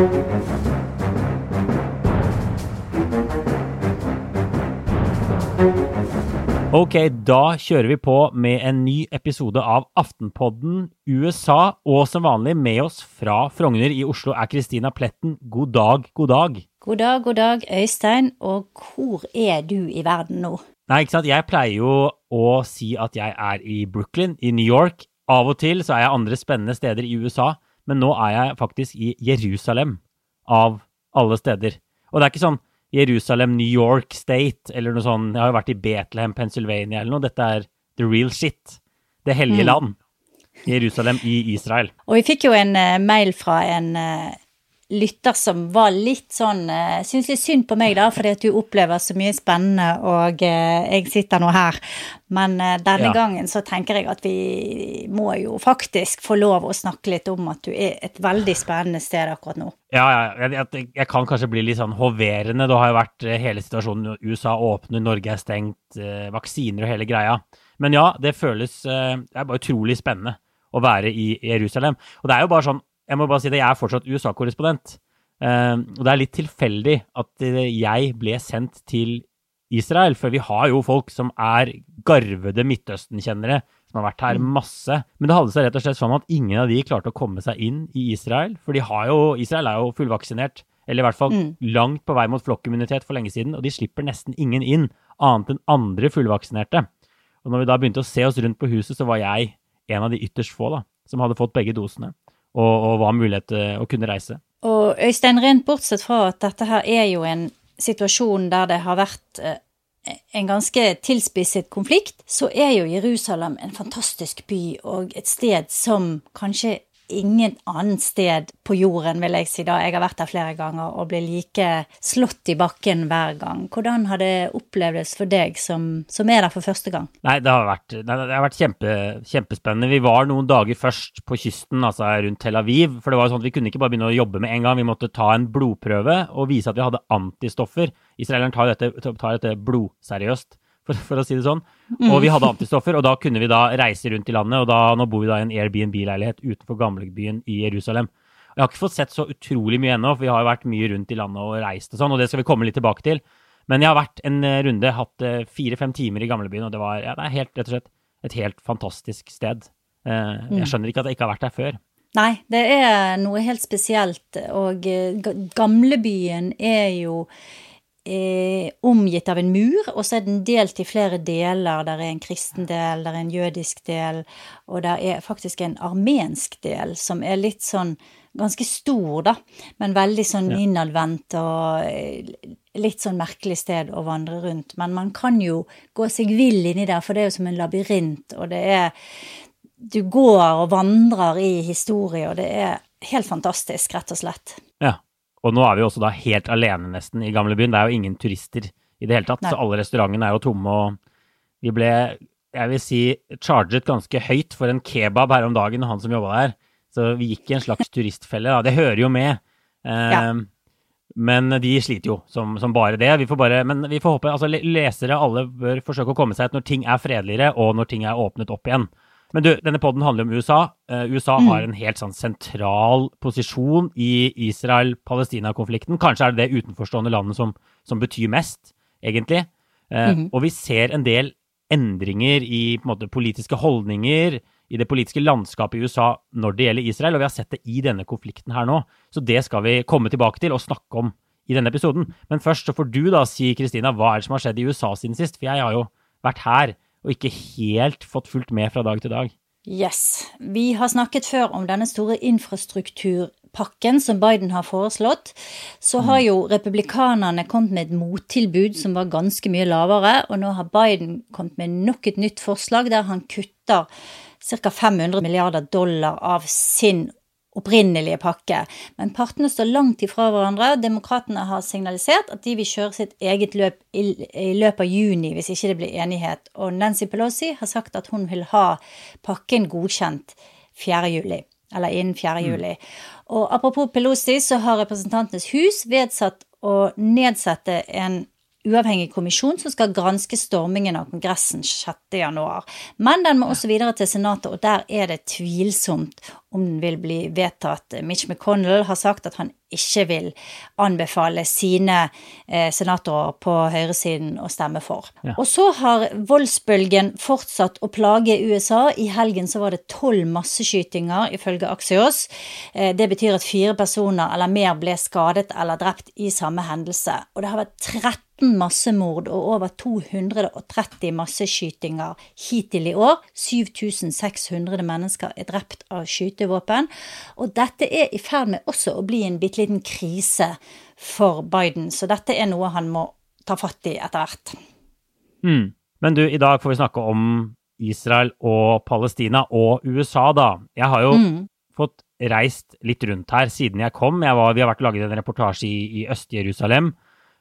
Ok, da kjører vi på med en ny episode av Aftenpodden USA. Og som vanlig med oss fra Frogner i Oslo er Kristina Pletten. God dag, god dag. God dag, god dag, Øystein. Og hvor er du i verden nå? Nei, ikke sant. Jeg pleier jo å si at jeg er i Brooklyn i New York. Av og til så er jeg andre spennende steder i USA, men nå er jeg faktisk i Jerusalem. Av alle steder. Og det er ikke sånn Jerusalem, New York State, eller noe sånn, Jeg har jo vært i Betlehem, Pennsylvania eller noe. Dette er the real shit. Det hellige mm. land. Jerusalem i Israel. Og vi fikk jo en uh, mail fra en uh, lytter som var litt sånn uh, Syns litt synd på meg, da, fordi at du opplever så mye spennende, og uh, jeg sitter nå her. Men uh, denne ja. gangen så tenker jeg at vi må jo faktisk få lov å snakke litt om at du er et veldig spennende sted akkurat nå. Ja, ja jeg, jeg, kan kanskje bli litt sånn hoverende. Det har jo vært hele situasjonen. USA åpner, Norge er stengt, vaksiner og hele greia. Men ja, det føles Det er bare utrolig spennende å være i Jerusalem. Og det er jo bare sånn jeg må bare si det, jeg er fortsatt USA-korrespondent. Uh, og det er litt tilfeldig at jeg ble sendt til Israel, for vi har jo folk som er garvede Midtøsten-kjennere, som har vært her mm. masse. Men det hadde seg rett og slett sånn at ingen av de klarte å komme seg inn i Israel. For de har jo, Israel er jo fullvaksinert, eller i hvert fall mm. langt på vei mot flokkimmunitet for lenge siden, og de slipper nesten ingen inn, annet enn andre fullvaksinerte. Og når vi da begynte å se oss rundt på huset, så var jeg en av de ytterst få da, som hadde fått begge dosene og, og var mulighet til å kunne reise. Og Øystein, rent bortsett fra at dette her er jo en situasjon der det har vært eh, en ganske tilspisset konflikt, så er jo Jerusalem en fantastisk by og et sted som kanskje ingen annet sted på jorden, vil jeg si da. Jeg har vært der flere ganger og blir like slått i bakken hver gang. Hvordan har det opplevdes for deg som, som er der for første gang? Nei, det har vært, det har vært kjempe, kjempespennende. Vi var noen dager først på kysten, altså rundt Tel Aviv. For det var sånn at vi kunne ikke bare begynne å jobbe med en gang. Vi måtte ta en blodprøve og vise at vi hadde antistoffer. Israeleren tar dette, tar dette blodseriøst for, for, å si det sånn. Og vi hadde antistoffer, og da kunne vi da reise rundt i landet. Og da, nå bor vi da i en Airbnb-leilighet utenfor gamlebyen i Jerusalem. Og jeg har ikke fått sett så utrolig mye ennå, for vi har jo vært mye rundt i landet og reist og sånn, og det skal vi komme litt tilbake til. Men jeg har vært en eh, runde, hatt eh, fire-fem timer i gamlebyen, og det var ja, det er helt, rett og slett et helt fantastisk sted. Eh, jeg mm. skjønner ikke at jeg ikke har vært der før. Nei, det er noe helt spesielt, og gamlebyen er jo eh, omgitt av en mur, og så er den delt i flere deler. Der er en kristen del, der er en jødisk del, og der er faktisk en armensk del som er litt sånn ganske stor, da, men veldig sånn ja. innadvendt og eh, litt sånn merkelig sted å vandre rundt. Men man kan jo gå seg vill inni der, for det er jo som en labyrint, og det er Du går og vandrer i historie, og det er helt fantastisk, rett og slett. Ja. Og nå er vi også da helt alene nesten i gamlebyen. Det er jo ingen turister i det hele tatt, Nei. så alle restaurantene er jo tomme. Og vi ble, jeg vil si, charget ganske høyt for en kebab her om dagen, han som jobba der. Så vi gikk i en slags turistfelle, da. Det hører jo med. Eh, ja. Men de sliter jo som, som, bare det. Vi får bare, men vi får håpe altså Lesere alle bør forsøke å komme seg ut når ting er fredeligere, og når ting er åpnet opp igjen. Men du, denne poden handler om USA. Uh, USA mm. har en helt sånn sentral posisjon i Israel-Palestina-konflikten. Kanskje er det det utenforstående landet som, som betyr mest, egentlig. Mm. Og vi ser en del endringer i på en måte, politiske holdninger, i det politiske landskapet i USA når det gjelder Israel, og vi har sett det i denne konflikten her nå. Så det skal vi komme tilbake til og snakke om i denne episoden. Men først så får du da si, Kristina, hva er det som har skjedd i USA siden sist? For jeg har jo vært her og ikke helt fått fulgt med fra dag til dag. Yes. Vi har snakket før om denne store infrastrukturpakken som Biden har foreslått. Så har jo republikanerne kommet med et mottilbud som var ganske mye lavere, og nå har Biden kommet med nok et nytt forslag der han kutter ca. 500 milliarder dollar av sin opprinnelige pakke. Men partene står langt ifra hverandre. Demokratene har signalisert at de vil kjøre sitt eget løp i, løpet av juni hvis ikke det blir enighet. Og Nancy Pelosi har sagt at hun vil ha pakken godkjent 4. juli. Eller innen 4. Mm. juli. Og apropos Pelosi, så har Representantenes hus vedsatt å nedsette en uavhengig kommisjon som skal granske stormingen av Kongressen 6.1. Men den må også videre til Senatet, og der er det tvilsomt om den vil bli vedtatt. Mitch McConnell har sagt at han ikke vil anbefale sine eh, senatorer på høyresiden å stemme for. Ja. Og så har voldsbølgen fortsatt å plage USA. I helgen så var det tolv masseskytinger, ifølge Axios. Eh, det betyr at fire personer eller mer ble skadet eller drept i samme hendelse. Og det har vært 13 13 massemord og over 230 masseskytinger hittil i år. 7600 mennesker er drept av skytevåpen. Og dette er i ferd med også å bli en bitte liten krise for Biden, så dette er noe han må ta fatt i etter hvert. Mm. Men du, i dag får vi snakke om Israel og Palestina og USA, da. Jeg har jo mm. fått reist litt rundt her siden jeg kom. Jeg var, vi har vært laget en reportasje i, i Øst-Jerusalem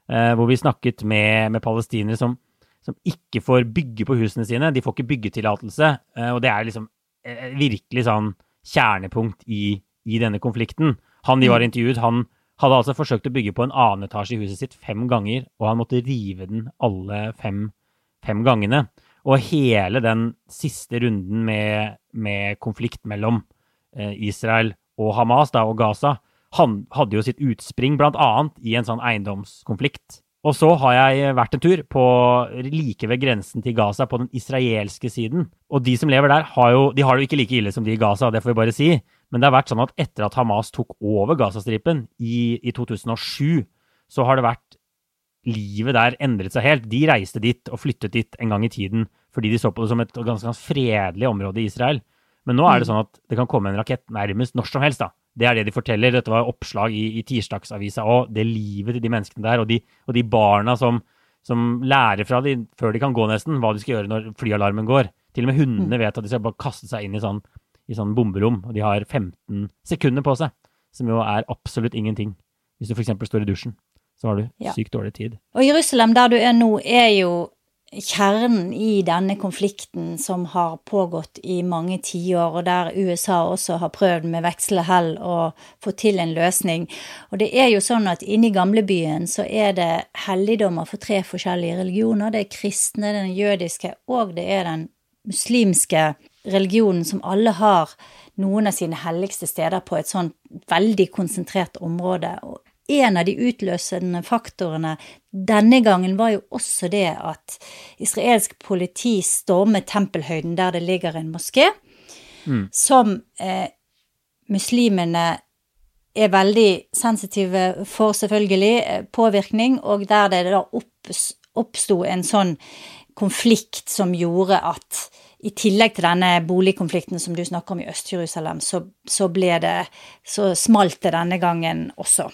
hvor vi snakket med, med palestinere som, som, ikke får bygge på husene sine. De får ikke byggetillatelse. Eh, og det er liksom eh, virkelig sånn kjernepunkt i, i denne konflikten. Han de var mm. intervjuet, han hadde altså forsøkt å bygge på en annen etasje i huset sitt fem ganger, og han måtte rive den alle fem, fem gangene. Og hele den siste runden med, med konflikt mellom Israel og Hamas da, og Gaza han hadde jo sitt utspring bl.a. i en sånn eiendomskonflikt. Og så har jeg vært en tur på like ved grensen til Gaza, på den israelske siden. Og de som lever der, har jo, de har det jo ikke like ille som de i Gaza, det får vi bare si. Men det har vært sånn at etter at Hamas tok over Gazastripen i, i 2007, så har det vært Livet der endret seg helt. De reiste dit og flyttet dit en gang i tiden fordi de så på det som et ganske, ganske fredelig område i Israel. Men nå er det mm. sånn at det kan komme en rakett nærmest når som helst. da. Det er det de forteller. Dette var oppslag i, i tirsdagsavisa òg. Det livet til de menneskene der, og de, og de barna som, som, lærer fra de før de kan gå, nesten, hva de skal gjøre når flyalarmen går. Til og med hundene mm. vet at de skal bare kaste seg inn i sånn, i sånn bomberom, og de har 15 sekunder på seg. Som jo er absolutt ingenting. Hvis du f.eks. står i dusjen, så har du ja. sykt dårlig tid. Og Jerusalem, der du er nå, er jo kjernen i denne konflikten som har pågått i mange tiår, og der USA også har prøvd med veksle hell å få til en løsning. Og det er jo sånn at inne i gamlebyen så er det helligdommer for tre forskjellige religioner. Det er kristne, den jødiske, og det er den muslimske religionen som alle har noen av sine helligste steder på et sånn veldig konsentrert område. Og en av de utløsende faktorene denne gangen var jo også det at israelsk politi stormet Tempelhøyden, der det ligger en moské, mm. som eh, muslimene er veldig sensitive for, selvfølgelig, eh, påvirkning, og der det da oppsto en sånn konflikt som gjorde at i tillegg til denne boligkonflikten som du snakker om i Øst-Jerusalem, så, så ble det Så smalt det denne gangen også.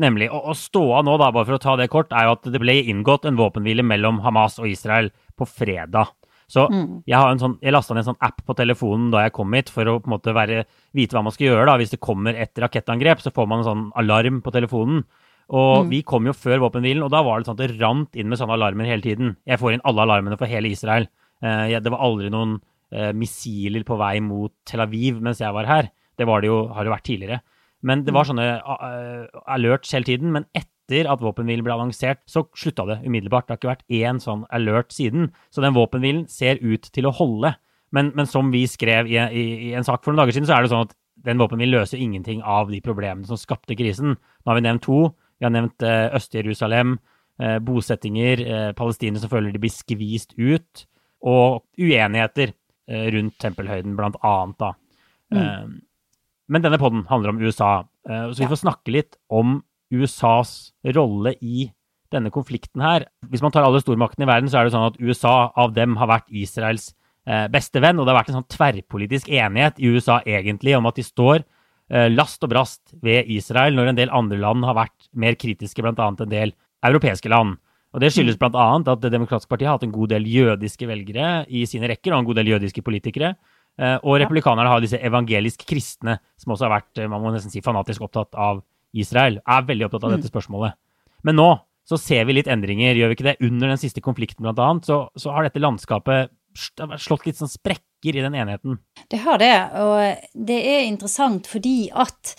Nemlig. Og, og ståa nå, da, bare for å ta det kort, er jo at det ble inngått en våpenhvile mellom Hamas og Israel på fredag. Så mm. jeg, har en sånn, jeg lasta ned en sånn app på telefonen da jeg kom hit, for å på en måte være, vite hva man skal gjøre. da. Hvis det kommer et rakettangrep, så får man en sånn alarm på telefonen. Og mm. vi kom jo før våpenhvilen, og da var det sånn at det rant inn med sånne alarmer hele tiden. Jeg får inn alle alarmene for hele Israel. Eh, det var aldri noen eh, missiler på vei mot Tel Aviv mens jeg var her. Det var det jo, har det vært tidligere. Men det var mm. sånne uh, alerts hele tiden. Men etter at våpenhvilen ble annonsert, så slutta det umiddelbart. Det har ikke vært én sånn alert siden. Så den våpenhvilen ser ut til å holde. Men, men som vi skrev i, i, i, en sak for noen dager siden, så er det sånn at den våpenhvilen løser ingenting av de problemene som skapte krisen. Nå har vi nevnt to. Vi har nevnt uh, Øst-Jerusalem, uh, bosettinger, uh, palestinere som føler de blir skvist ut, og uenigheter rundt tempelhøyden, blant annet. da. Mm. Men denne poden handler om USA, eh, så vi får snakke litt om USAs rolle i denne konflikten her. Hvis man tar alle stormaktene i verden, så er det sånn at USA av dem har vært Israels eh, beste venn, og det har vært en sånn tverrpolitisk enighet i USA egentlig om at de står eh, last og brast ved Israel, når en del andre land har vært mer kritiske, bl.a. en del europeiske land. Og Det skyldes bl.a. at Det demokratiske partiet har hatt en god del jødiske velgere i sine rekker, og en god del jødiske politikere. Eh, og republikanerne har disse evangelisk kristne, som også har vært eh, man må nesten si, fanatisk opptatt av Israel. Er veldig opptatt av dette mm. spørsmålet. Men nå så ser vi litt endringer, gjør vi ikke det? Under den siste konflikten, blant annet, så, så har dette landskapet slått litt sånn sprekker i den enigheten. Det har det, og det er interessant fordi at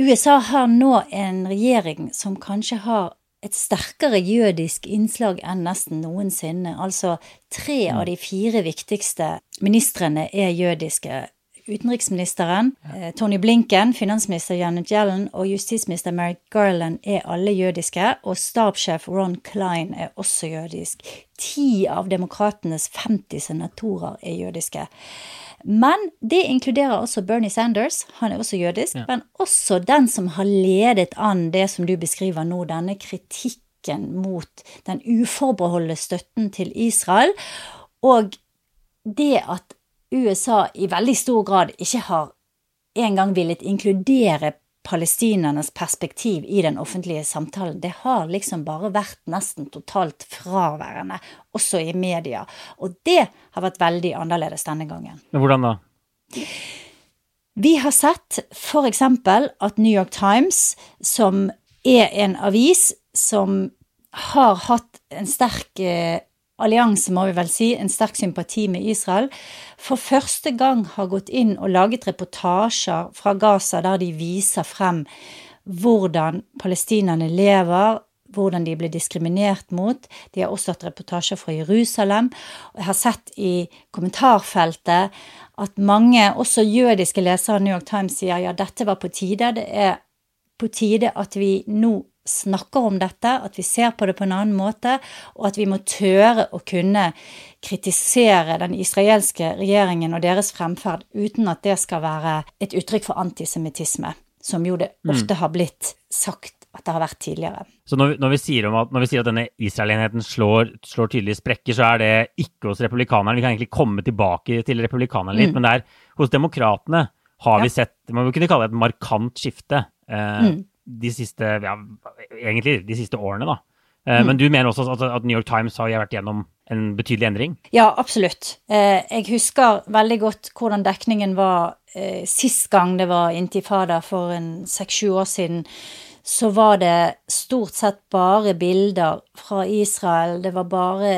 USA har nå en regjering som kanskje har et sterkere jødisk innslag enn nesten noensinne. Altså tre av de fire viktigste ministrene er jødiske. Utenriksministeren, eh, Tony Blinken, finansminister Janet Yellen og justisminister Merrick Garland er alle jødiske, og stabssjef Ron Klein er også jødisk. Ti av demokratenes 50 senatorer er jødiske. Men det inkluderer også Bernie Sanders, han er også jødisk, ja. men også den som har ledet an det som du beskriver nå, denne kritikken mot den uforbeholdne støtten til Israel, og det at USA i veldig stor grad ikke har engang villet inkludere palestinernes perspektiv i den offentlige samtalen. Det har liksom bare vært nesten totalt fraværende, også i media. Og det har vært veldig annerledes denne gangen. Hvordan da? Vi har sett f.eks. at New York Times, som er en avis som har hatt en sterk eh, allianse, må vi vel si, en sterk sympati med Israel, for første gang har gått inn og laget reportasjer fra Gaza der de viser frem hvordan palestinerne lever, hvordan de blir diskriminert mot. De har også hatt reportasjer fra Jerusalem. Jeg har sett i kommentarfeltet at mange, også jødiske lesere av New York Times, sier ja, dette var på tide. Det er på tide at vi nå snakker om dette, at vi ser på det på en annen måte, og at vi må tøre å kunne kritisere den israelske regjeringen og deres fremferd uten at det skal være et uttrykk for antisemittisme, som jo det mm. ofte har blitt sagt at det har vært tidligere. Så når vi, når vi sier, at, når vi sier at denne Israel-enheten slår, slår tydelige sprekker, så er det ikke hos republikanerne. Vi kan egentlig komme tilbake til republikanerne litt, mm. men det er hos demokratene har vi sett Man må kunne kalle det et markant skifte. Eh, mm de siste, ja, egentlig de siste årene, da. Eh, mm. Men du mener også at, New York Times har vært gjennom en betydelig endring? Ja, absolutt. Eh, jeg husker veldig godt hvordan dekningen var eh, sist gang det var intifada for en seks-sju år siden. Så var det stort sett bare bilder fra Israel. Det var bare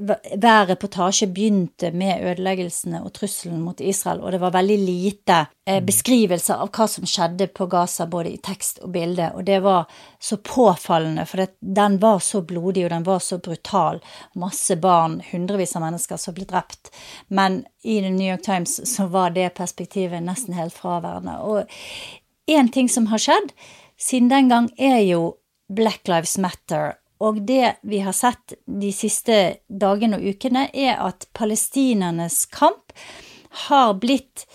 hver reportasje begynte med ødeleggelsene og trusselen mot Israel, og det var veldig lite eh, mm. av hva som skjedde på Gaza, både i tekst og bilde, og det var så påfallende, for det, den var så blodig, og den var så brutal. Masse barn, hundrevis av mennesker som ble drept. Men i The New York Times så var det perspektivet nesten helt fraværende. Og én ting som har skjedd siden den gang, er jo Black Lives Matter og det vi har sett de siste dagene og ukene, er at palestinernes kamp har blitt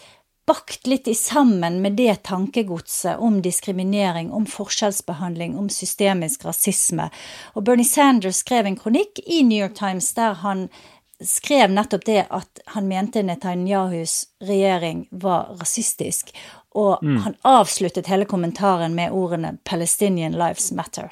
bakt litt i sammen med det tankegodset om diskriminering, om forskjellsbehandling, om systemisk rasisme. Og Bernie Sanders skrev en kronikk i New York Times der han skrev nettopp det at han mente Netanyahus regjering var rasistisk, og mm. han avsluttet hele kommentaren med ordene 'Palestinian lives matter'.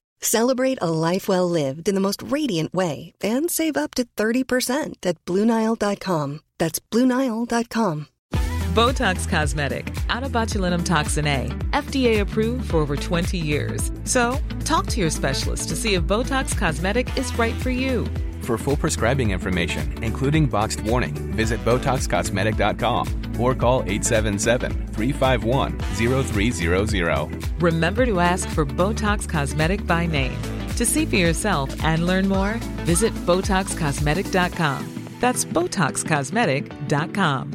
Celebrate a life well lived in the most radiant way and save up to 30% at BlueNile.com. That's BlueNile.com. Botox Cosmetic, out of botulinum toxin A, FDA approved for over 20 years. So, talk to your specialist to see if Botox Cosmetic is right for you. For full prescribing information, including boxed warning, visit BotoxCosmetic.com or call 877-351-0300. Remember to ask for Botox Cosmetic by name. To see for yourself and learn more, visit BotoxCosmetic.com. That's BotoxCosmetic.com.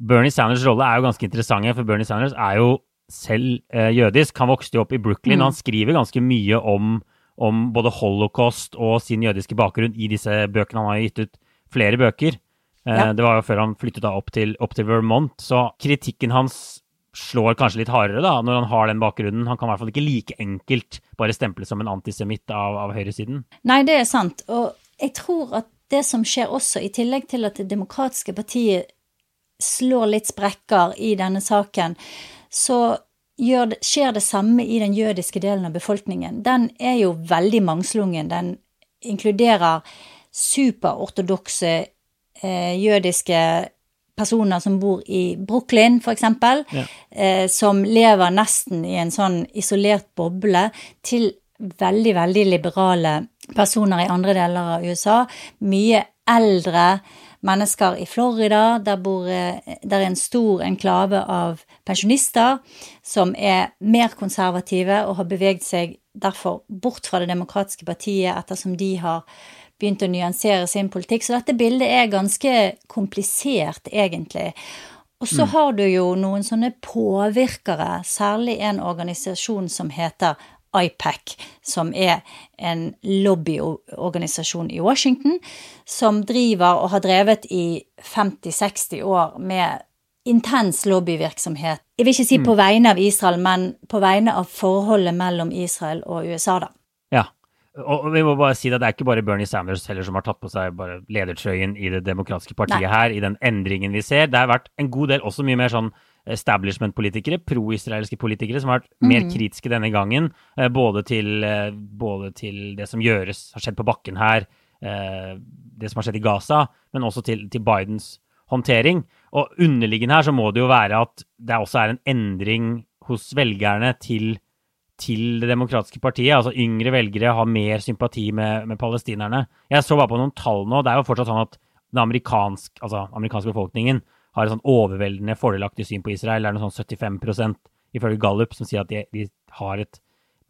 Bernie Sanders' rolle er jo ganske interessant, for Bernie Sanders er jo selv eh, jødisk. Han vokste jo opp i Brooklyn, mm. og han skriver ganske mye om, om både holocaust og sin jødiske bakgrunn i disse bøkene. Han har jo gitt ut flere bøker. Eh, ja. Det var jo før han flyttet da opp til, opp til Vermont. Så kritikken hans slår kanskje litt hardere da, når han har den bakgrunnen. Han kan i hvert fall ikke like enkelt bare stemple som en antisemitt av, av høyresiden. Nei, det er sant. Og jeg tror at det som skjer også, i tillegg til at Det demokratiske partiet slår litt sprekker i denne saken, så det, skjer det samme i den jødiske delen av befolkningen. Den er jo veldig mangslungen. Den inkluderer superortodokse eh, jødiske personer som bor i Brooklyn, f.eks., ja. eh, som lever nesten i en sånn isolert boble, til veldig, veldig liberale personer i andre deler av USA. Mye eldre mennesker i Florida. Der, bor, eh, der er en stor enklave av pensjonister som er mer konservative og har beveget seg derfor bort fra Det demokratiske partiet ettersom de har begynt å nyansere sin politikk. Så dette bildet er ganske komplisert, egentlig. Og så mm. har du jo noen sånne påvirkere, særlig en organisasjon som heter IPAC, som er en lobbyorganisasjon i Washington, som driver og har drevet i 50-60 år med intens lobbyvirksomhet. Jeg vil ikke si på mm. vegne av Israel, men på vegne av forholdet mellom Israel og USA, da. Ja, og vi må bare si at det er ikke bare Bernie Sanders heller som har tatt på seg ledertrøyen i Det demokratiske partiet Nei. her, i den endringen vi ser. Det har vært en god del også mye mer sånn establishment-politikere, pro-israelske politikere, som har vært mm. mer kritiske denne gangen. Eh, både til, eh, både til, det som gjøres, har skjedd på bakken her, eh, det som har skjedd i Gaza, men også til, til Bidens håndtering. Og underliggende her så må det jo være at det også er en endring hos velgerne til, til Det demokratiske partiet. Altså yngre velgere har mer sympati med, med, palestinerne. Jeg så bare på noen tall nå. Det er jo fortsatt sånn at den amerikansk, altså, amerikanske befolkningen har et sånn overveldende fordelaktig syn på Israel. Det er noe sånn 75 ifølge Gallup som sier at de, de, har et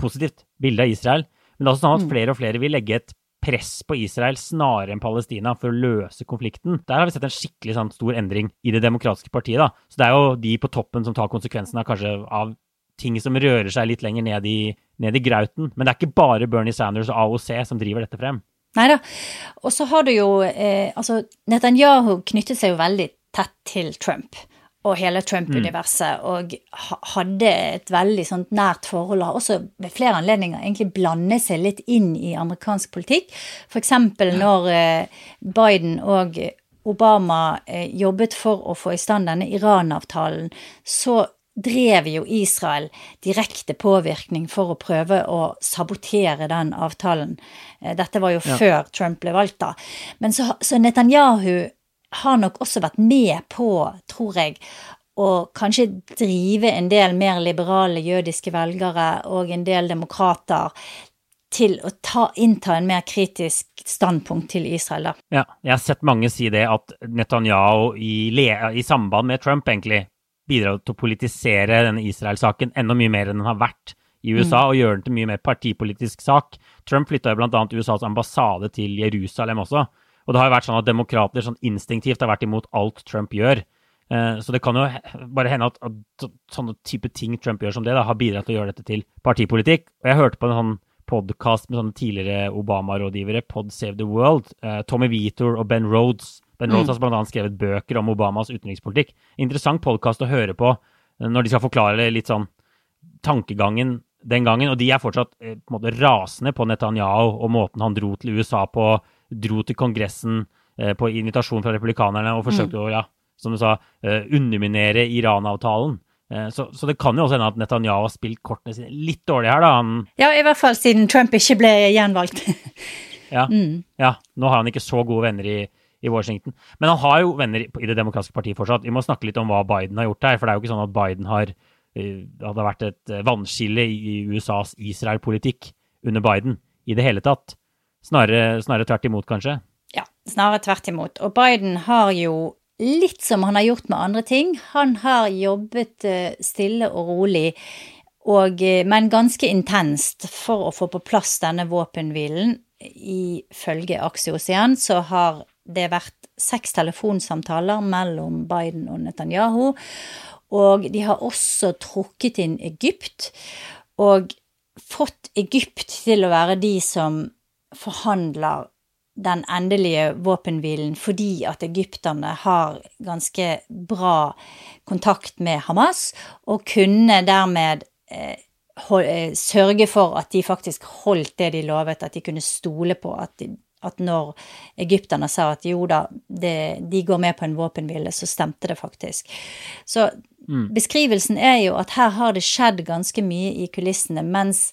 positivt bilde av Israel. Men det er også sånn at mm. flere og flere vil legge et press på Israel snarere enn Palestina for å løse konflikten. Der har vi sett en skikkelig sånn, stor endring i Det demokratiske partiet. da. Så det er jo de på toppen som tar konsekvensen av kanskje av ting som rører seg litt lenger ned i, ned i grauten. Men det er ikke bare Bernie Sanders og AOC som driver dette frem. Nei da. Og så har du jo eh, Altså, Netanyahu knyttet seg jo veldig tett til Trump og hele Trump-universet, mm. og hadde et veldig sånt nært forhold. Har også ved flere anledninger egentlig blandet seg litt inn i amerikansk politikk. F.eks. når eh, Biden og Obama eh, jobbet for å få i stand denne Iran-avtalen, så drev jo Israel direkte påvirkning for å prøve å sabotere den avtalen. Eh, dette var jo ja. før Trump ble valgt, da. Men så, så Netanyahu har nok også vært med på, tror jeg, å kanskje drive en del mer liberale jødiske velgere og en del demokrater til å ta, innta en mer kritisk standpunkt til Israel, da. Ja, jeg har sett mange si det, at Netanyahu i, i samband med Trump egentlig bidrar til å politisere denne Israel-saken enda mye mer enn den har vært i USA, mm. og gjøre den til mye mer partipolitisk sak. Trump flytta jo bl.a. USAs ambassade til Jerusalem også, og det har jo vært sånn at demokrater sånn instinktivt har vært imot alt Trump gjør. Eh, så det kan jo bare hende at, at sånne type ting Trump gjør som det, da, har bidratt til å gjøre dette til partipolitikk. Og jeg hørte på en sånn podkast med sånne tidligere Obama-rådgivere, Pod Save the World, eh, Tommy Vitor og Ben Rhodes. Ben Rhodes mm. har bl.a. skrevet bøker om Obamas utenrikspolitikk. Interessant podkast å høre på eh, når de skal forklare litt sånn tankegangen den gangen. Og de er fortsatt på en måte rasende på Netanyahu og måten han dro til USA på dro til Kongressen eh, på invitasjon fra republikanerne og forsøkte mm. å, ja, som du sa, eh, underminere Iran-avtalen. Eh, så, så, det kan jo også hende at Netanyahu har spilt kortene sine litt dårlig her, da. Han, ja, i hvert fall siden Trump ikke ble gjenvalgt. ja, mm. ja, nå har han ikke så gode venner i, i Washington. Men han har jo venner i, i Det demokratiske partiet fortsatt. Vi må snakke litt om hva Biden har gjort her. For det er jo ikke sånn at Biden har hadde vært et vannskille i USAs Israel-politikk under Biden i det hele tatt. Snarere, snarere tvert imot, kanskje? Ja, snarere tvert imot. Og Biden har jo litt som han har gjort med andre ting. Han har jobbet eh, stille og rolig, og, eh, men ganske intenst, for å få på plass denne våpenhvilen. Ifølge igjen, så har det vært seks telefonsamtaler mellom Biden og Netanyahu. Og de har også trukket inn Egypt, og fått Egypt til å være de som forhandler den endelige våpenhvilen fordi at egypterne har ganske bra kontakt med Hamas, og kunne dermed eh, eh, sørge for at de faktisk holdt det de lovet, at de kunne stole på at, de, at når egypterne sa at jo da, det, de går med på en våpenhvile, så stemte det faktisk. Så mm. beskrivelsen er jo at her har det skjedd ganske mye i kulissene, mens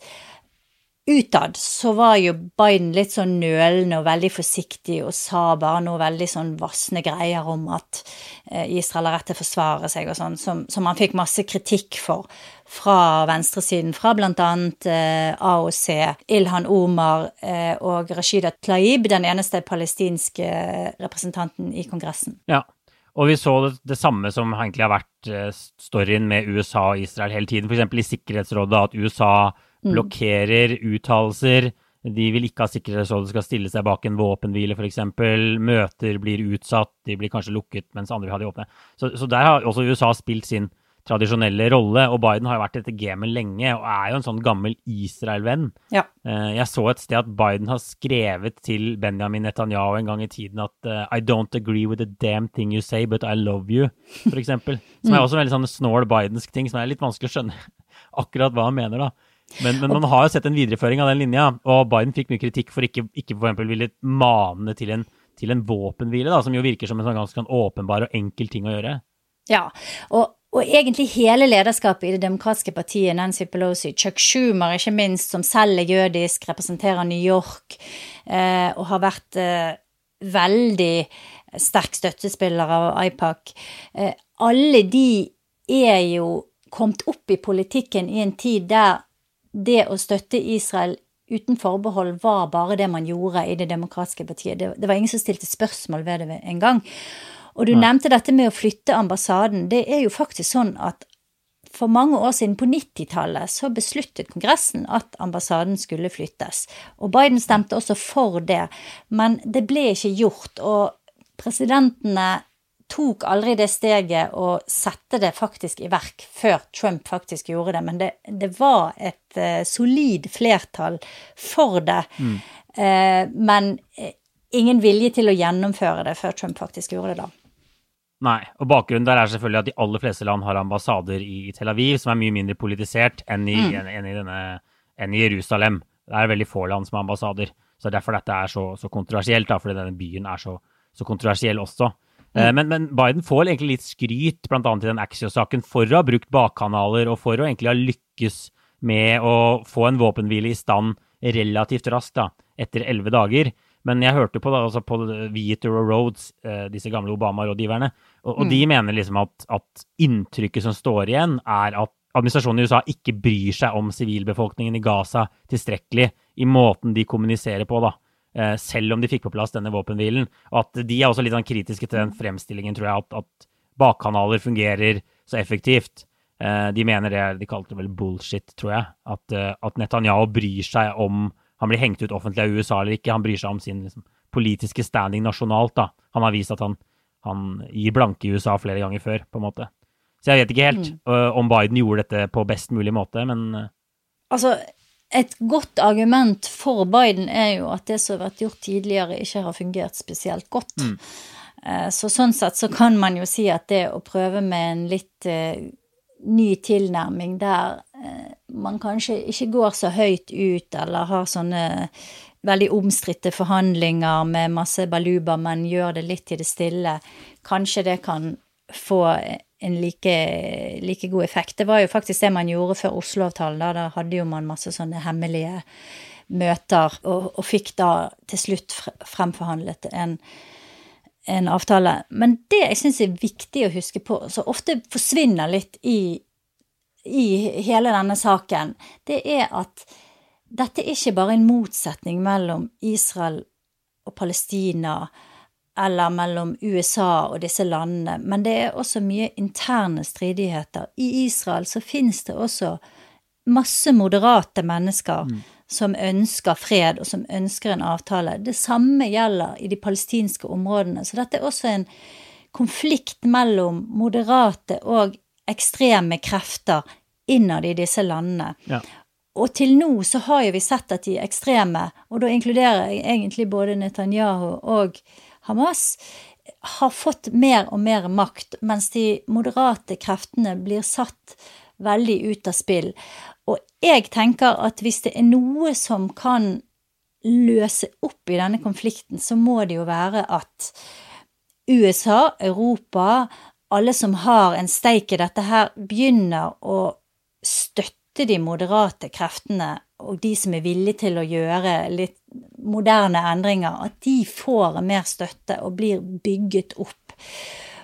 utad så var jo Biden litt sånn nølende og veldig forsiktig og sa bare noe veldig sånn vassende greier om at eh, Israel har rett til å forsvare seg og sånn, som, som han fikk masse kritikk for fra venstresiden, fra annet eh, AOC, Ilhan Omar eh, og Rashida Tlaib, den eneste palestinske representanten i Kongressen. Ja, og vi så det, det, samme som egentlig har vært storyen med USA og Israel hele tiden, f.eks. i Sikkerhetsrådet, at USA. Blokkerer uttalelser. De vil ikke ha Sikkerhetsrådet skal stille seg bak en våpenhvile, f.eks. Møter blir utsatt, de blir kanskje lukket, mens andre vil ha de åpne. Så, så, der har også USA spilt sin tradisjonelle rolle, og Biden har jo vært i dette gamet lenge og er jo en sånn gammel Israel-venn. Ja. Eh, jeg så et sted at Biden har skrevet til Benjamin Netanyahu en gang i tiden at uh, I don't agree with the damn thing you say, but I love you, f.eks. Som er også en veldig sånn snål bidensk ting, som er litt vanskelig å skjønne akkurat hva han mener, da. Men, men, man har jo sett en videreføring av den linja, og Biden fikk mye kritikk for ikke, ikke for eksempel ville mane til en, til en våpenhvile, da, som jo virker som en sånn ganske sånn åpenbar og enkel ting å gjøre. Ja, og, og, egentlig hele lederskapet i Det demokratiske partiet, Nancy Pelosi, Chuck Schumer ikke minst, som selv er jødisk, representerer New York eh, og har vært eh, veldig sterk støttespiller av IPAC. Eh, alle de er jo kommet opp i politikken i en tid der det å støtte Israel uten forbehold var bare det man gjorde i Det demokratiske partiet. Det, det var ingen som stilte spørsmål ved det engang. Og du Nei. nevnte dette med å flytte ambassaden. Det er jo faktisk sånn at for mange år siden, på 90-tallet, så besluttet Kongressen at ambassaden skulle flyttes. Og Biden stemte også for det, men det ble ikke gjort. Og presidentene tok aldri det steget å sette det faktisk i verk før Trump faktisk gjorde det, men det, det var et uh, solid flertall for det. Mm. Uh, men uh, ingen vilje til å gjennomføre det før Trump faktisk gjorde det, da. Nei, og bakgrunnen der er selvfølgelig at de aller fleste land har ambassader i Tel Aviv, som er mye mindre politisert enn i, mm. enn i, denne, enn i Jerusalem. Det er veldig få land som har ambassader. Så det er derfor dette er så, så kontroversielt, da, fordi denne byen er så, så kontroversiell også. Mm. Men, men, Biden får egentlig litt skryt, bl.a. i den Axios-saken, for å ha brukt bakkanaler og for å egentlig ha lykkes med å få en våpenhvile i stand relativt raskt, da, etter elleve dager. Men jeg hørte på, da, altså på Vieter og Rhodes, eh, disse gamle Obama-rådgiverne, og, og mm. de mener liksom at, at, inntrykket som står igjen, er at administrasjonen i USA ikke bryr seg om sivilbefolkningen i Gaza tilstrekkelig i måten de kommuniserer på, da. Eh, selv om de fikk på plass denne våpenhvilen. Og at de er også litt sånn kritiske til den fremstillingen, tror jeg, at, at bakkanaler fungerer så effektivt. Eh, de mener det, de kalte det vel bullshit, tror jeg. At, eh, at Netanyahu bryr seg om han blir hengt ut offentlig av USA eller ikke. Han bryr seg om sin liksom, politiske standing nasjonalt. da. Han har vist at han, han, gir blanke i USA flere ganger før, på en måte. Så jeg vet ikke helt mm. uh, om Biden gjorde dette på best mulig måte, men. Altså, et godt argument for Biden er jo at det som har vært gjort tidligere, ikke har fungert spesielt godt. Mm. Eh, så sånn sett så kan man jo si at det å prøve med en litt uh, ny tilnærming der uh, man kanskje ikke går så høyt ut eller har sånne veldig omstridte forhandlinger med masse baluba, men gjør det litt i det stille, kanskje det kan få en like, like, god effekt. Det var jo faktisk det man gjorde før Oslo-avtalen. Da. da hadde jo man masse sånne hemmelige møter, og, og fikk da til slutt fremforhandlet en, en avtale. Men det jeg syns er viktig å huske på, som ofte forsvinner litt i, i hele denne saken, det er at dette er ikke bare en motsetning mellom Israel og Palestina eller mellom USA og disse landene, men det er også mye interne stridigheter. I Israel så finnes det også masse moderate mennesker mm. som ønsker fred, og som ønsker en avtale. Det samme gjelder i de palestinske områdene. Så dette er også en konflikt mellom moderate og ekstreme krefter innad i disse landene. Ja. Og til nå så har jo vi sett at de ekstreme, og da inkluderer jeg egentlig både Netanyahu og Hamas har fått mer og mer makt, mens de moderate kreftene blir satt veldig ut av spill. Og jeg tenker at hvis det er noe som kan løse opp i denne konflikten, så må det jo være at USA, Europa, alle som har en steik i dette her, begynner å støtte de moderate kreftene og de som er villige til å gjøre litt moderne endringer, at de får mer støtte og blir bygget opp.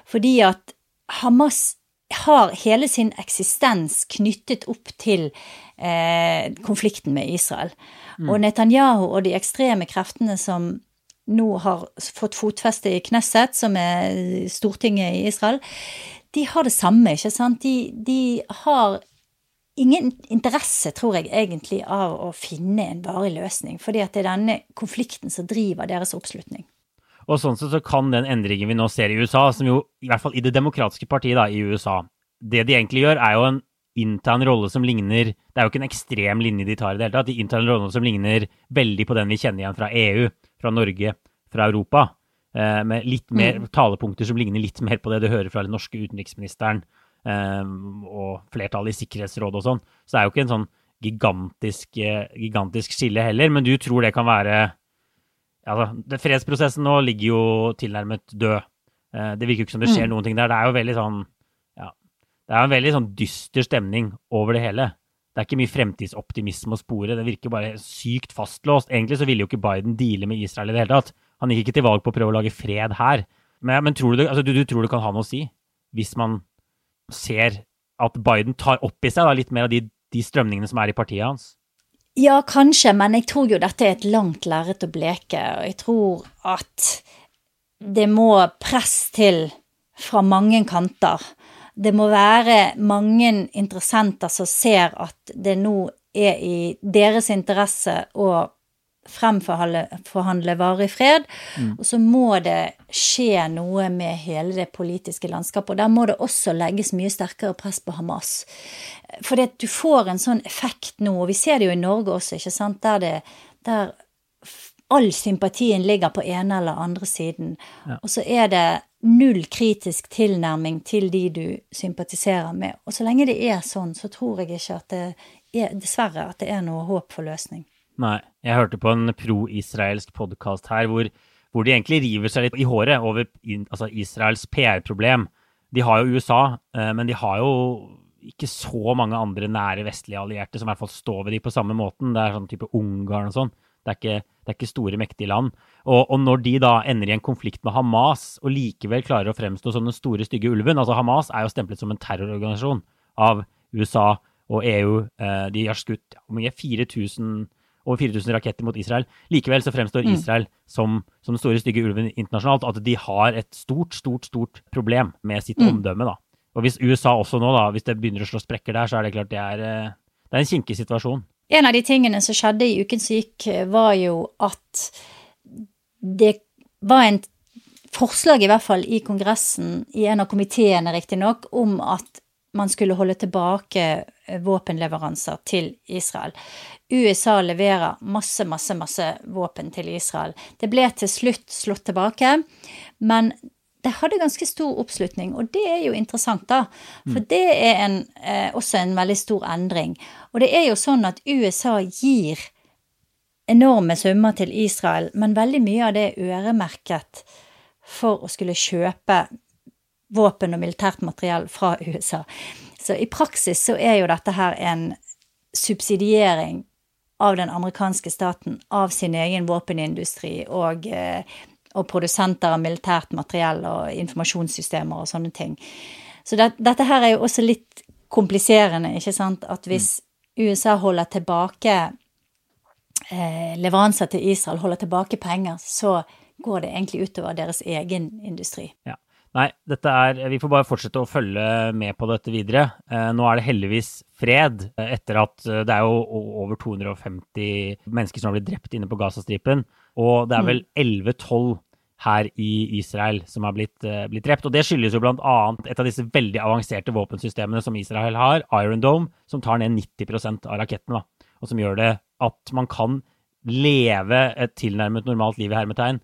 Fordi at Hamas har hele sin eksistens knyttet opp til eh, konflikten med Israel. Mm. Og Netanyahu og de ekstreme kreftene som nå har fått fotfeste i Knesset, som er Stortinget i Israel, de har det samme, ikke sant? De, de har ingen interesse, tror jeg egentlig, av å finne en varig løsning. Fordi at det er denne konflikten som driver deres oppslutning. Og sånn sett så kan den endringen vi nå ser i USA, som jo i hvert fall i det demokratiske partiet da, i USA Det de egentlig gjør, er jo en innta en rolle som ligner Det er jo ikke en ekstrem linje de tar i det hele tatt. De inntar en rolle som ligner veldig på den vi kjenner igjen fra EU, fra Norge, fra Europa. Eh, med litt mer mm. talepunkter som ligner litt mer på det du hører fra den norske utenriksministeren og flertallet i Sikkerhetsrådet og sånn. Så det er jo ikke en sånn gigantisk, eh, gigantisk skille heller, men du tror det kan være altså, Fredsprosessen nå ligger jo tilnærmet død. Eh, det virker jo ikke som det skjer mm. noen ting der. Det er jo veldig sånn ja, Det er en veldig sånn dyster stemning over det hele. Det er ikke mye fremtidsoptimisme å spore. Det virker bare sykt fastlåst. Egentlig så ville jo ikke Biden deale med Israel i det hele tatt. Han gikk ikke til valg på å prøve å lage fred her. Men, men tror du, altså, du, du, tror det kan ha noe å si? Hvis man ser at Biden tar opp i seg da, litt mer av de, de strømningene som er i partiet hans? Ja, kanskje, men jeg tror jo dette er et langt lerret å bleke. Og jeg tror at det må press til fra mange kanter. Det må være mange interessenter som ser at det nå er i deres interesse å fremforhandle varig fred. Mm. Og så må det skje noe med hele det politiske landskapet. Og der må det også legges mye sterkere press på Hamas. Fordi du får en sånn effekt nå, og vi ser det jo i Norge også, ikke sant, der, det, der all sympatien ligger på ene eller andre siden. Ja. Og så er det null kritisk tilnærming til de du sympatiserer med. Og så lenge det er sånn, så tror jeg ikke at det er, dessverre, at det er noe håp for løsning. Nei. Jeg hørte på en pro-israelsk podkast her hvor, hvor, de egentlig river seg litt i håret over altså Israels PR-problem. De har jo USA, eh, men de har jo ikke så mange andre nære vestlige allierte som i hvert fall står ved de på samme måten. Det er sånn type Ungarn og sånn. Det er, ikke, det er ikke, store, mektige land. Og, og, når de da ender i en konflikt med Hamas og likevel klarer å fremstå som den store, stygge ulven altså Hamas er jo stemplet som en terrororganisasjon av USA og EU. Eh, de har skutt mye? 4000 over 4000 raketter mot Israel. Likevel så fremstår mm. Israel som, som den store, stygge ulven internasjonalt. At de har et stort, stort, stort problem med sitt mm. omdømme. da. Og hvis USA også nå, da, hvis det begynner å slå sprekker der, så er det klart det er, eh, det er en kinkig situasjon. En av de tingene som skjedde i uken som gikk, var jo at det var en forslag, i hvert fall i Kongressen, i en av komiteene riktignok, om at man skulle holde tilbake våpenleveranser til Israel. USA leverer masse, masse, masse våpen til Israel. Det ble til slutt slått tilbake, men det hadde ganske stor oppslutning, og det er jo interessant, da. For mm. det er en, eh, også en veldig stor endring. Og det er jo sånn at USA gir enorme summer til Israel, men veldig mye av det er øremerket for å skulle kjøpe våpen og militært materiell fra USA. Så i praksis så er jo dette her en subsidiering av den amerikanske staten, av sin egen våpenindustri og, eh, og produsenter av militært materiell og informasjonssystemer og sånne ting. Så det, dette her er jo også litt kompliserende, ikke sant? At hvis. USA holder tilbake eh, leveranser til Israel, holder tilbake penger, så går det egentlig utover deres egen industri. Ja. Nei, dette er Vi får bare fortsette å følge med på dette videre. Eh, nå er det heldigvis fred, eh, etter at eh, det er jo over 250 mennesker som har blitt drept inne på Gazastripen. Og det er vel 11-12 mm. her i Israel som har blitt, blitt, drept. Og det skyldes jo annet et av disse veldig avanserte våpensystemene som Israel har, Iron Dome, som tar ned 90% av rakettene. Og som gjør det at man kan leve et tilnærmet normalt liv i hermetegn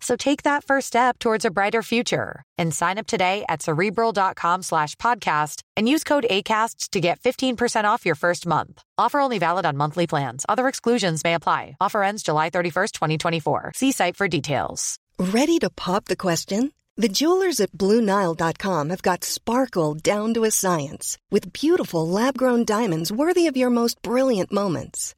So take that first step towards a brighter future and sign up today at cerebral.com slash podcast and use code ACAST to get 15% off your first month. Offer only valid on monthly plans. Other exclusions may apply. Offer ends July 31st, 2024. See site for details. Ready to pop the question? The jewelers at BlueNile.com have got sparkle down to a science with beautiful lab grown diamonds worthy of your most brilliant moments.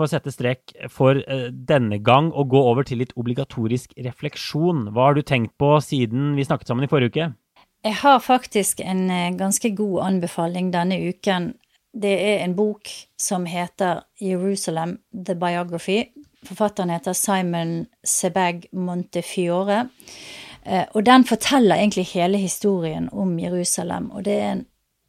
får sette strek for uh, denne gang og gå over til litt obligatorisk refleksjon. Hva har du tenkt på siden vi snakket sammen i forrige uke? Jeg har faktisk en uh, ganske god anbefaling denne uken. Det er en bok som heter Jerusalem, The Biography. Forfatteren heter Simon Sebag Montefiore. Uh, og den forteller egentlig hele historien om Jerusalem. Og det er en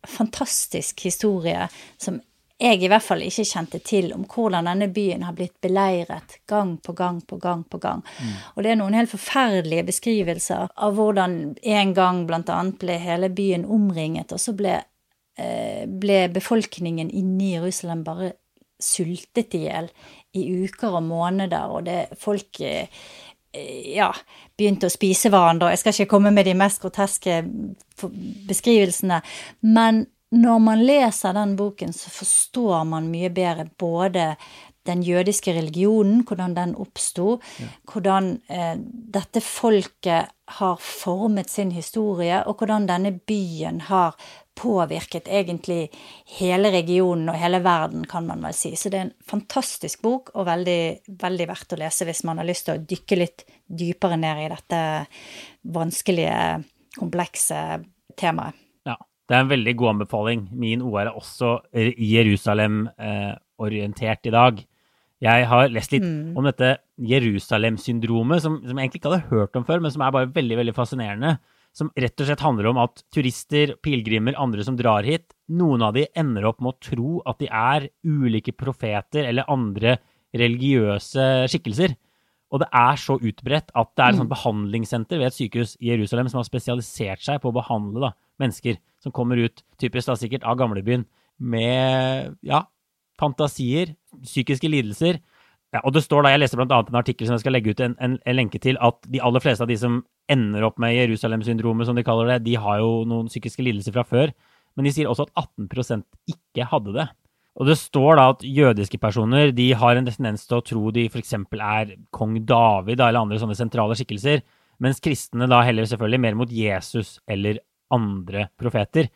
fantastisk historie som jeg i hvert fall ikke kjente til om hvordan denne byen har blitt beleiret gang på gang på gang på gang. Mm. Og det er noen helt forferdelige beskrivelser av hvordan en gang annet ble hele byen omringet, og så ble, eh, ble befolkningen inne i Jerusalem bare sultet i hjel i uker og måneder, og det folk eh, ja, begynte å spise hverandre. Jeg skal ikke komme med de mest groteske beskrivelsene, men når man leser den boken, så forstår man mye bedre både den jødiske religionen, hvordan den oppsto, ja. hvordan eh, dette folket har formet sin historie, og hvordan denne byen har påvirket egentlig hele regionen og hele verden, kan man vel si. Så det er en fantastisk bok, og veldig, veldig verdt å lese hvis man har lyst til å dykke litt dypere ned i dette vanskelige, komplekse temaet. Det er en veldig god anbefaling. Min OR er også Jerusalem-orientert i dag. Jeg har lest litt mm. om dette Jerusalem-syndromet, som, som, jeg egentlig ikke hadde hørt om før, men som er bare veldig veldig fascinerende. Som rett og slett handler om at turister, pilegrimer, andre som drar hit, noen av de ender opp med å tro at de er ulike profeter eller andre religiøse skikkelser. Og det er så utbredt at det er et sånt mm. behandlingssenter ved et sykehus i Jerusalem som har spesialisert seg på å behandle da, mennesker som kommer ut, typisk da sikkert av gamlebyen, med ja, fantasier, psykiske lidelser. Ja, og det står da, Jeg leste bl.a. en artikkel som jeg skal legge ut en, en, en, lenke til, at de aller fleste av de som ender opp med Jerusalem-syndromet, som de kaller det, de har jo noen psykiske lidelser fra før. Men de sier også at 18% ikke hadde det. Og det står da at jødiske personer de har en tendens til å tro de f.eks. er kong David da, eller andre sånne sentrale skikkelser, mens kristne da heller selvfølgelig mer mot Jesus eller andre profeter.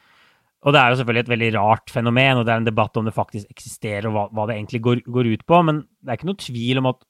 Og det er jo selvfølgelig et veldig rart fenomen, og det er en debatt om det faktisk eksisterer, og hva, hva det egentlig går, går, ut på. Men det er ikke noe tvil om at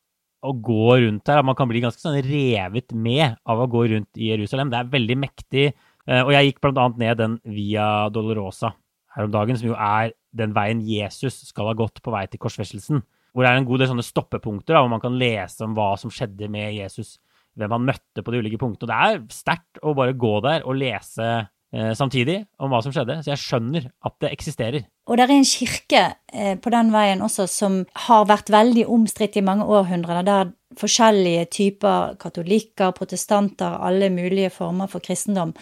å gå rundt her, at man kan bli ganske sånn revet med av å gå rundt i Jerusalem. Det er veldig mektig. Eh, og jeg gikk blant annet ned den Via Dolorosa her om dagen, som jo er den veien Jesus skal ha gått på vei til korsfestelsen. Hvor det er en god del sånne stoppepunkter da, hvor man kan lese om hva som skjedde med Jesus hvem han møtte på de ulike punktene. Og det er sterkt å bare gå der og lese eh, samtidig om hva som skjedde. Så jeg skjønner at det eksisterer. Og det er en kirke eh, på den veien også som har vært veldig omstridt i mange århundrer. Der forskjellige typer katolikker, protestanter, alle mulige former for kristendom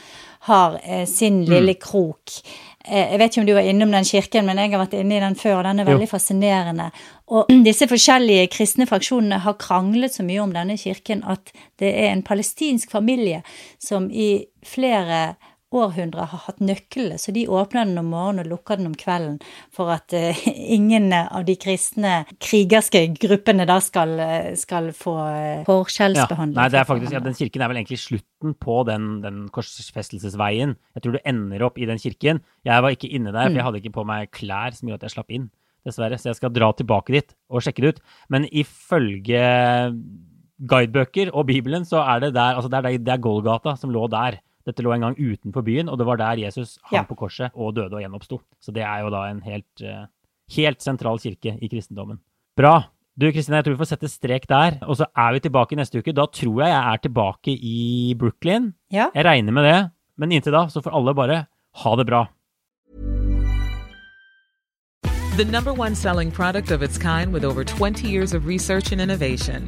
har eh, sin lille mm. krok. Eh, jeg vet ikke om du var innom den kirken, men jeg har vært inne i den før, og den er veldig jo. fascinerende. Og disse forskjellige kristne fraksjonene har kranglet så mye om denne kirken at det er en palestinsk familie som i flere århundrer har hatt nøklene, så de åpner den om morgenen og lukker den om kvelden for at uh, ingen av de kristne krigerske gruppene da skal, eh, skal få forskjellsbehandling. Ja, nei, det er faktisk, ja, den kirken er vel egentlig slutten på den, den, korsfestelsesveien. Jeg tror du ender opp i den kirken. Jeg var ikke inne der, for jeg mm. hadde ikke på meg klær som gjorde at jeg slapp inn. Dessverre. Så jeg skal dra tilbake dit og sjekke det ut. Men ifølge guidebøker og Bibelen, så er det der, altså det er, det er Golgata som lå der. Dette lå en gang utenfor byen, og det var der Jesus hang Ja. på korset og døde og gjenoppsto. Så det er jo da en helt, eh, helt sentral kirke i kristendommen. Bra. Du Kristine, jeg tror vi får sette strek der. Og så er vi tilbake neste uke. Da tror jeg jeg er tilbake i Brooklyn. Ja. Jeg regner med det. Men inntil da så får alle bare ha det bra. The number one selling product of its kind with over 20 years of research and innovation.